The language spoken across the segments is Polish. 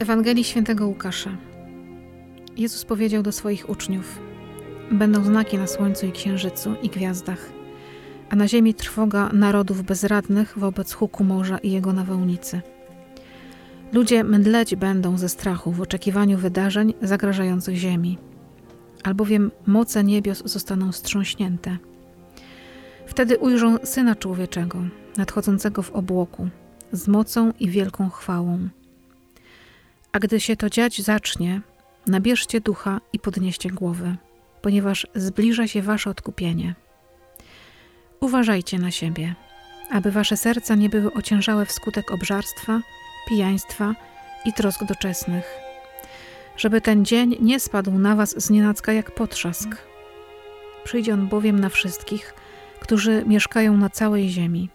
Ewangelii Świętego Łukasza. Jezus powiedział do swoich uczniów: Będą znaki na słońcu i księżycu i gwiazdach, a na ziemi trwoga narodów bezradnych wobec huku morza i jego nawałnicy. Ludzie mdleć będą ze strachu w oczekiwaniu wydarzeń zagrażających ziemi, albowiem moce niebios zostaną strząśnięte. Wtedy ujrzą Syna Człowieczego, nadchodzącego w obłoku, z mocą i wielką chwałą. A gdy się to dziać zacznie, nabierzcie ducha i podnieście głowy, ponieważ zbliża się wasze odkupienie. Uważajcie na siebie, aby wasze serca nie były ociężałe wskutek obżarstwa, pijaństwa i trosk doczesnych, żeby ten dzień nie spadł na was z nienacka jak potrzask. Przyjdzie on bowiem na wszystkich, którzy mieszkają na całej ziemi.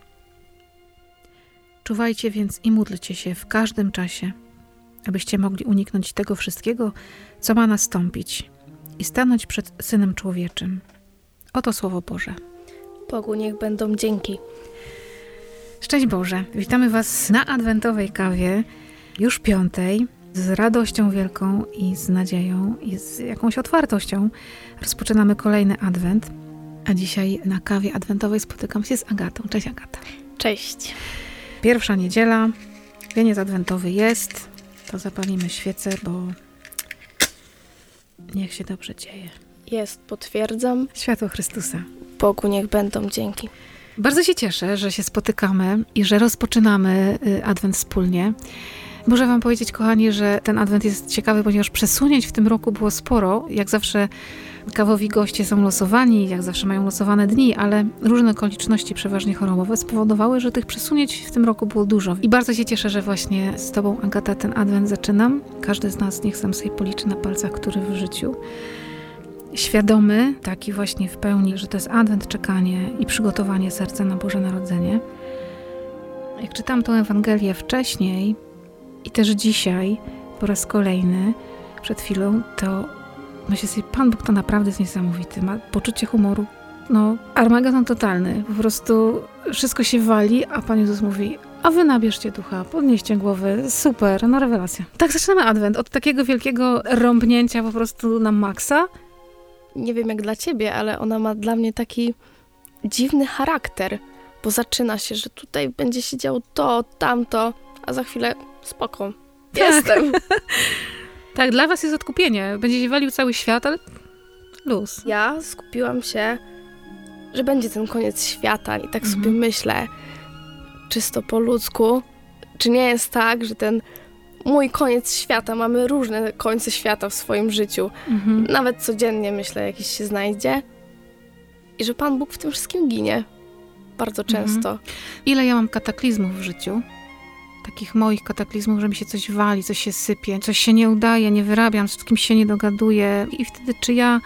Czuwajcie więc i módlcie się w każdym czasie – abyście mogli uniknąć tego wszystkiego, co ma nastąpić i stanąć przed Synem Człowieczym. Oto Słowo Boże. Bogu niech będą dzięki. Szczęść Boże, witamy Was na adwentowej kawie, już piątej, z radością wielką i z nadzieją i z jakąś otwartością. Rozpoczynamy kolejny adwent, a dzisiaj na kawie adwentowej spotykam się z Agatą. Cześć Agata. Cześć. Pierwsza niedziela, wieniec adwentowy jest, to zapalimy świecę, bo niech się dobrze dzieje. Jest, potwierdzam. Światło Chrystusa. Bogu niech będą dzięki. Bardzo się cieszę, że się spotykamy i że rozpoczynamy y, Adwent wspólnie. Muszę Wam powiedzieć, kochani, że ten Adwent jest ciekawy, ponieważ przesunięć w tym roku było sporo. Jak zawsze Kawowi goście są losowani, jak zawsze mają losowane dni, ale różne okoliczności, przeważnie chorobowe, spowodowały, że tych przesunięć w tym roku było dużo. I bardzo się cieszę, że właśnie z Tobą, Agata, ten adwent zaczynam. Każdy z nas niech sam sobie policzy na palcach, który w życiu. Świadomy, taki właśnie w pełni, że to jest adwent, czekanie i przygotowanie serca na Boże Narodzenie. Jak czytam tę Ewangelię wcześniej i też dzisiaj, po raz kolejny, przed chwilą, to Myślę sobie, Pan Bóg to naprawdę jest niesamowity. Ma poczucie humoru. No, Armagedon totalny. Po prostu wszystko się wali, a Pan Jezus mówi, a wy nabierzcie ducha, podnieście głowy, super, no rewelacja. Tak zaczynamy Adwent, od takiego wielkiego rąbnięcia po prostu na maksa. Nie wiem jak dla ciebie, ale ona ma dla mnie taki dziwny charakter, bo zaczyna się, że tutaj będzie się działo to, tamto, a za chwilę spoko, tak. jestem. Tak, dla was jest odkupienie. Będziecie walił cały świat, ale luz. Ja skupiłam się, że będzie ten koniec świata i tak mhm. sobie myślę, czysto po ludzku, czy nie jest tak, że ten mój koniec świata, mamy różne końce świata w swoim życiu. Mhm. Nawet codziennie myślę, jakiś się znajdzie. I że Pan Bóg w tym wszystkim ginie. Bardzo mhm. często. Mhm. Ile ja mam kataklizmów w życiu, takich moich kataklizmów, że mi się coś wali, coś się sypie, coś się nie udaje, nie wyrabiam, z kimś się nie dogaduję. I wtedy, czy ja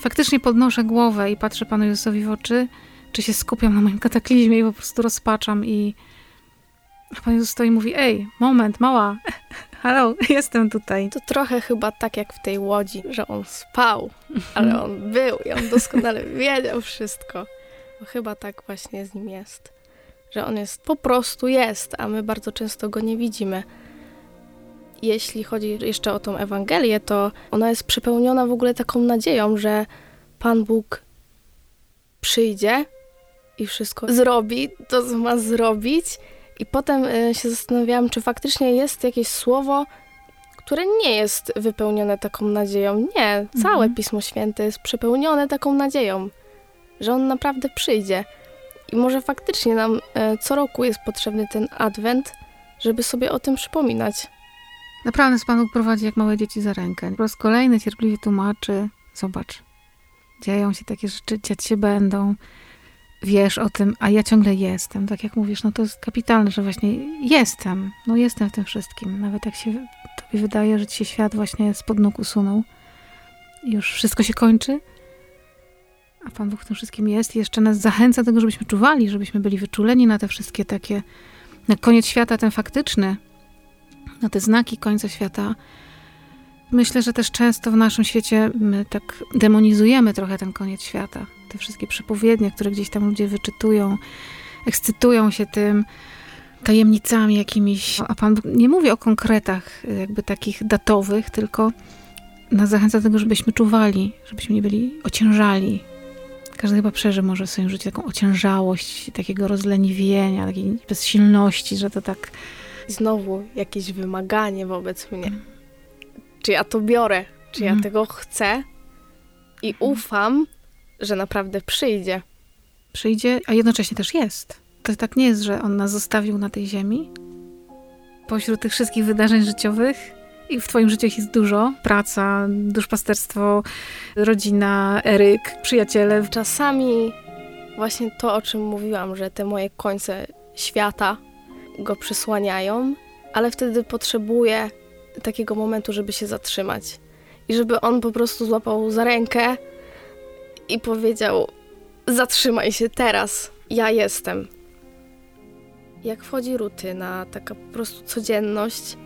faktycznie podnoszę głowę i patrzę Panu Jezusowi w oczy, czy się skupiam na moim kataklizmie i po prostu rozpaczam i a Pan Jezus stoi i mówi, ej, moment, mała, halo, jestem tutaj. To trochę chyba tak jak w tej łodzi, że on spał, ale on był i on doskonale wiedział wszystko. Bo chyba tak właśnie z nim jest że on jest po prostu jest, a my bardzo często go nie widzimy. Jeśli chodzi jeszcze o tą Ewangelię, to ona jest przepełniona w ogóle taką nadzieją, że Pan Bóg przyjdzie i wszystko zrobi, to co ma zrobić. I potem y, się zastanawiałam, czy faktycznie jest jakieś słowo, które nie jest wypełnione taką nadzieją. Nie, całe mhm. Pismo Święte jest przepełnione taką nadzieją, że On naprawdę przyjdzie. I może faktycznie nam e, co roku jest potrzebny ten adwent, żeby sobie o tym przypominać. Naprawdę z Panu prowadzi jak małe dzieci za rękę. Po raz kolejny cierpliwie tłumaczy, zobacz, dzieją się takie rzeczy, dziać się będą, wiesz o tym, a ja ciągle jestem. Tak jak mówisz, no to jest kapitalne, że właśnie jestem, no jestem w tym wszystkim. Nawet jak się tobie wydaje, że ci się świat właśnie spod nóg usunął już wszystko się kończy, a Pan Bóg w tym wszystkim jest i jeszcze nas zachęca do tego, żebyśmy czuwali, żebyśmy byli wyczuleni na te wszystkie takie, na koniec świata ten faktyczny, na te znaki końca świata. Myślę, że też często w naszym świecie my tak demonizujemy trochę ten koniec świata. Te wszystkie przepowiednie, które gdzieś tam ludzie wyczytują, ekscytują się tym. tajemnicami jakimiś, a Pan Bóg nie mówi o konkretach jakby takich datowych, tylko nas zachęca do tego, żebyśmy czuwali, żebyśmy nie byli ociężali. Każdy chyba przeży może w swoim życiu taką ociężałość, takiego rozleniwienia, takiej bezsilności, że to tak... Znowu jakieś wymaganie wobec mnie. Czy ja to biorę? Czy ja mm. tego chcę? I mhm. ufam, że naprawdę przyjdzie. Przyjdzie, a jednocześnie też jest. To tak nie jest, że on nas zostawił na tej ziemi. Pośród tych wszystkich wydarzeń życiowych i w twoim życiu jest dużo. Praca, duszpasterstwo, rodzina, Eryk, przyjaciele. Czasami właśnie to, o czym mówiłam, że te moje końce świata go przysłaniają, ale wtedy potrzebuję takiego momentu, żeby się zatrzymać. I żeby on po prostu złapał za rękę i powiedział: Zatrzymaj się teraz, ja jestem. Jak wchodzi rutyna, taka po prostu codzienność,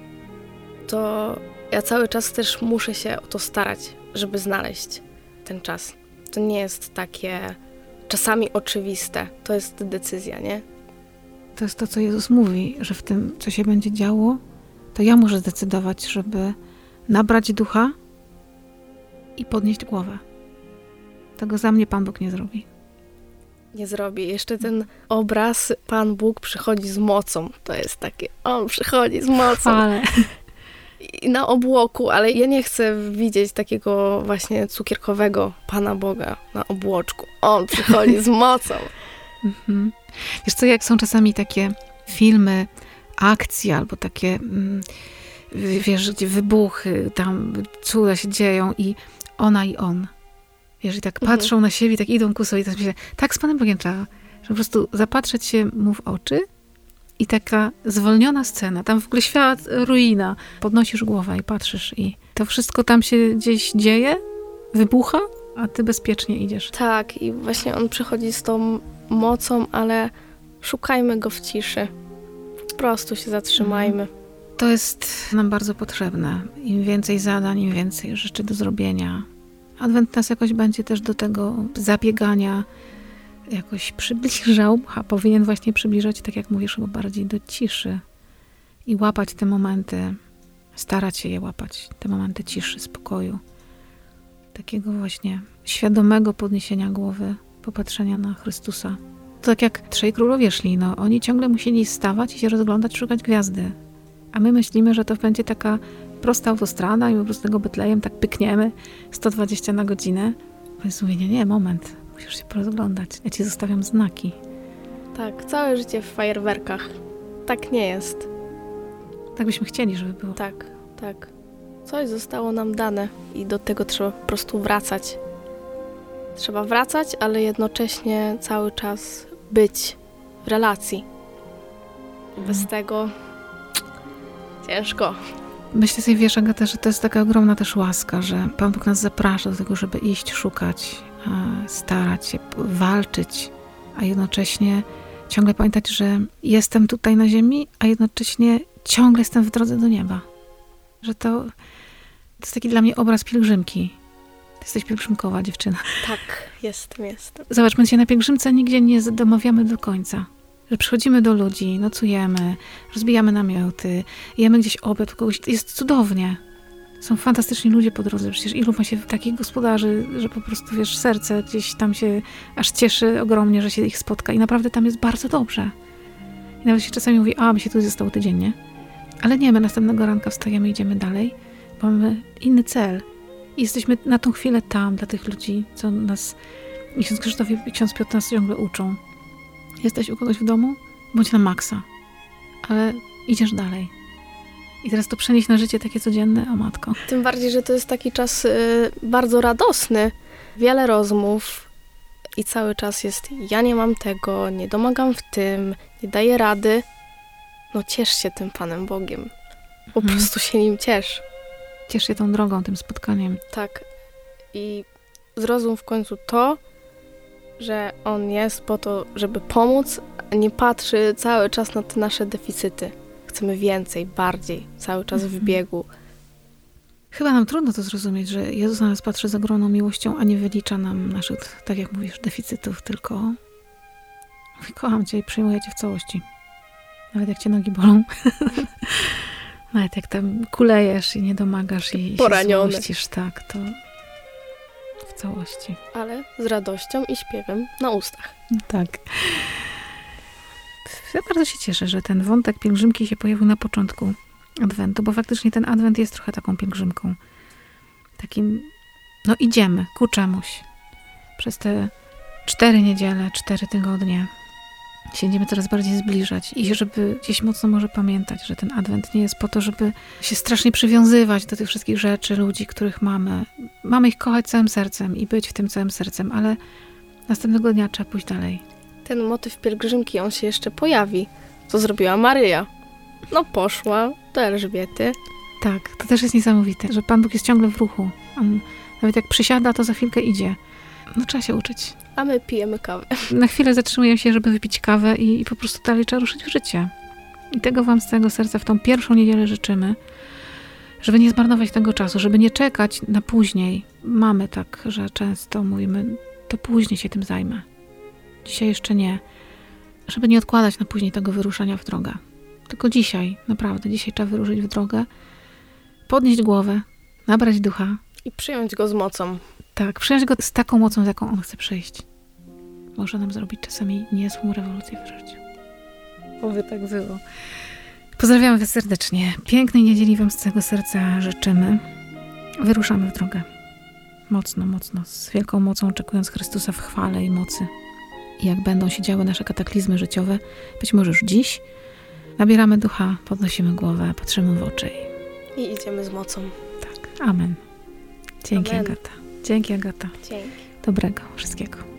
to ja cały czas też muszę się o to starać, żeby znaleźć ten czas. To nie jest takie czasami oczywiste, to jest decyzja, nie? To jest to, co Jezus mówi, że w tym, co się będzie działo, to ja muszę zdecydować, żeby nabrać ducha i podnieść głowę. Tego za mnie Pan Bóg nie zrobi. Nie zrobi. Jeszcze ten obraz Pan Bóg przychodzi z mocą. To jest takie, on przychodzi z mocą. Ale na obłoku, ale ja nie chcę widzieć takiego właśnie cukierkowego Pana Boga na obłoczku. On przychodzi z mocą. Mhm. Wiesz co, jak są czasami takie filmy, akcji albo takie, mm, wiesz, gdzie wybuchy, tam cuda się dzieją i ona i on. Wiesz, i tak mhm. patrzą na siebie, tak idą ku sobie i tak myślę, tak z Panem Bogiem trzeba, że po prostu zapatrzeć się mu w oczy i taka zwolniona scena, tam w ogóle świat, ruina. Podnosisz głowę i patrzysz i to wszystko tam się gdzieś dzieje, wybucha, a ty bezpiecznie idziesz. Tak, i właśnie on przychodzi z tą mocą, ale szukajmy go w ciszy. Po prostu się zatrzymajmy. Mhm. To jest nam bardzo potrzebne. Im więcej zadań, im więcej rzeczy do zrobienia. Adwent nas jakoś będzie też do tego zabiegania jakoś przybliżał, a powinien właśnie przybliżać, tak jak mówisz, chyba bardziej do ciszy i łapać te momenty, starać się je łapać, te momenty ciszy, spokoju, takiego właśnie świadomego podniesienia głowy, popatrzenia na Chrystusa. To tak jak trzej królowie szli, no oni ciągle musieli stawać i się rozglądać, szukać gwiazdy. A my myślimy, że to będzie taka prosta autostrada i po prostu tego Betlejem tak pykniemy 120 na godzinę. Mówię, nie, nie, moment, Musisz się porozglądać. Ja ci zostawiam znaki. Tak, całe życie w fajerwerkach. Tak nie jest. Tak byśmy chcieli, żeby było. Tak, tak. Coś zostało nam dane i do tego trzeba po prostu wracać. Trzeba wracać, ale jednocześnie cały czas być w relacji. Bez mhm. tego ciężko. Myślę sobie, wiesz, Agata, że to jest taka ogromna też łaska, że Pan Bóg nas zaprasza do tego, żeby iść, szukać, starać się, walczyć, a jednocześnie ciągle pamiętać, że jestem tutaj na ziemi, a jednocześnie ciągle jestem w drodze do nieba. Że to, to jest taki dla mnie obraz pielgrzymki. Ty jesteś pielgrzymkowa dziewczyna. Tak, jestem, jestem. Zobacz, my się na pielgrzymce nigdzie nie domawiamy do końca. Że przychodzimy do ludzi, nocujemy, rozbijamy namioty, jemy gdzieś obiad u kogoś. Jest cudownie. Są fantastyczni ludzie po drodze. Przecież ilu ma się takich gospodarzy, że po prostu, wiesz, serce gdzieś tam się aż cieszy ogromnie, że się ich spotka. I naprawdę tam jest bardzo dobrze. I nawet się czasami mówi, a, my się tu zostało tydzień, nie? Ale nie, my następnego ranka wstajemy, idziemy dalej, bo mamy inny cel. I jesteśmy na tą chwilę tam, dla tych ludzi, co nas i ksiądz Krzysztof i ksiądz Piotr nas ciągle uczą. Jesteś u kogoś w domu? Bądź na maksa. Ale idziesz dalej. I teraz to przenieść na życie takie codzienne, o matko. Tym bardziej, że to jest taki czas y, bardzo radosny. Wiele rozmów i cały czas jest ja nie mam tego, nie domagam w tym, nie daję rady. No ciesz się tym Panem Bogiem. Po mhm. prostu się nim ciesz. Ciesz się tą drogą, tym spotkaniem. Tak. I zrozum w końcu to, że On jest po to, żeby pomóc, a nie patrzy cały czas na te nasze deficyty chcemy więcej, bardziej, cały czas w mhm. biegu. Chyba nam trudno to zrozumieć, że Jezus na nas patrzy z ogromną miłością, a nie wylicza nam naszych, tak jak mówisz, deficytów, tylko mówi, kocham Cię i przyjmuję Cię w całości. Nawet jak cię nogi bolą. Nawet jak tam kulejesz i nie domagasz i Poraniony. się złościsz, tak, to w całości. Ale z radością i śpiewem na ustach. Tak. Ja bardzo się cieszę, że ten wątek pielgrzymki się pojawił na początku Adwentu, bo faktycznie ten Adwent jest trochę taką pielgrzymką. Takim, no idziemy ku czemuś. Przez te cztery niedziele, cztery tygodnie się będziemy coraz bardziej zbliżać i żeby gdzieś mocno może pamiętać, że ten Adwent nie jest po to, żeby się strasznie przywiązywać do tych wszystkich rzeczy, ludzi, których mamy. Mamy ich kochać całym sercem i być w tym całym sercem, ale następnego dnia trzeba pójść dalej. Ten motyw pielgrzymki, on się jeszcze pojawi. Co zrobiła Maryja? No poszła do Elżbiety. Tak, to też jest niesamowite, że Pan Bóg jest ciągle w ruchu. On nawet jak przysiada, to za chwilkę idzie. No trzeba się uczyć. A my pijemy kawę. Na chwilę zatrzymuję się, żeby wypić kawę i, i po prostu dalej trzeba ruszyć w życie. I tego Wam z całego serca w tą pierwszą niedzielę życzymy, żeby nie zmarnować tego czasu, żeby nie czekać na później. Mamy tak, że często mówimy, to później się tym zajmę. Dzisiaj jeszcze nie. Żeby nie odkładać na później tego wyruszania w drogę. Tylko dzisiaj, naprawdę, dzisiaj trzeba wyruszyć w drogę, podnieść głowę, nabrać ducha, I przyjąć go z mocą. tak, przyjąć go z taką mocą, z jaką on chce przyjść. Może nam zrobić czasami niezłą rewolucję w życiu. Oby tak było. Pozdrawiamy Was serdecznie. Pięknej niedzieli Wam z całego serca życzymy. Wyruszamy w drogę. Mocno, mocno, z wielką mocą, oczekując Chrystusa w chwale i mocy. Jak będą się działy nasze kataklizmy życiowe, być może już dziś, nabieramy ducha, podnosimy głowę, patrzymy w oczy i I idziemy z mocą. tak. Amen. Dzięki Amen. Agata. Dzięki Agata. Dzięki. Dobrego wszystkiego.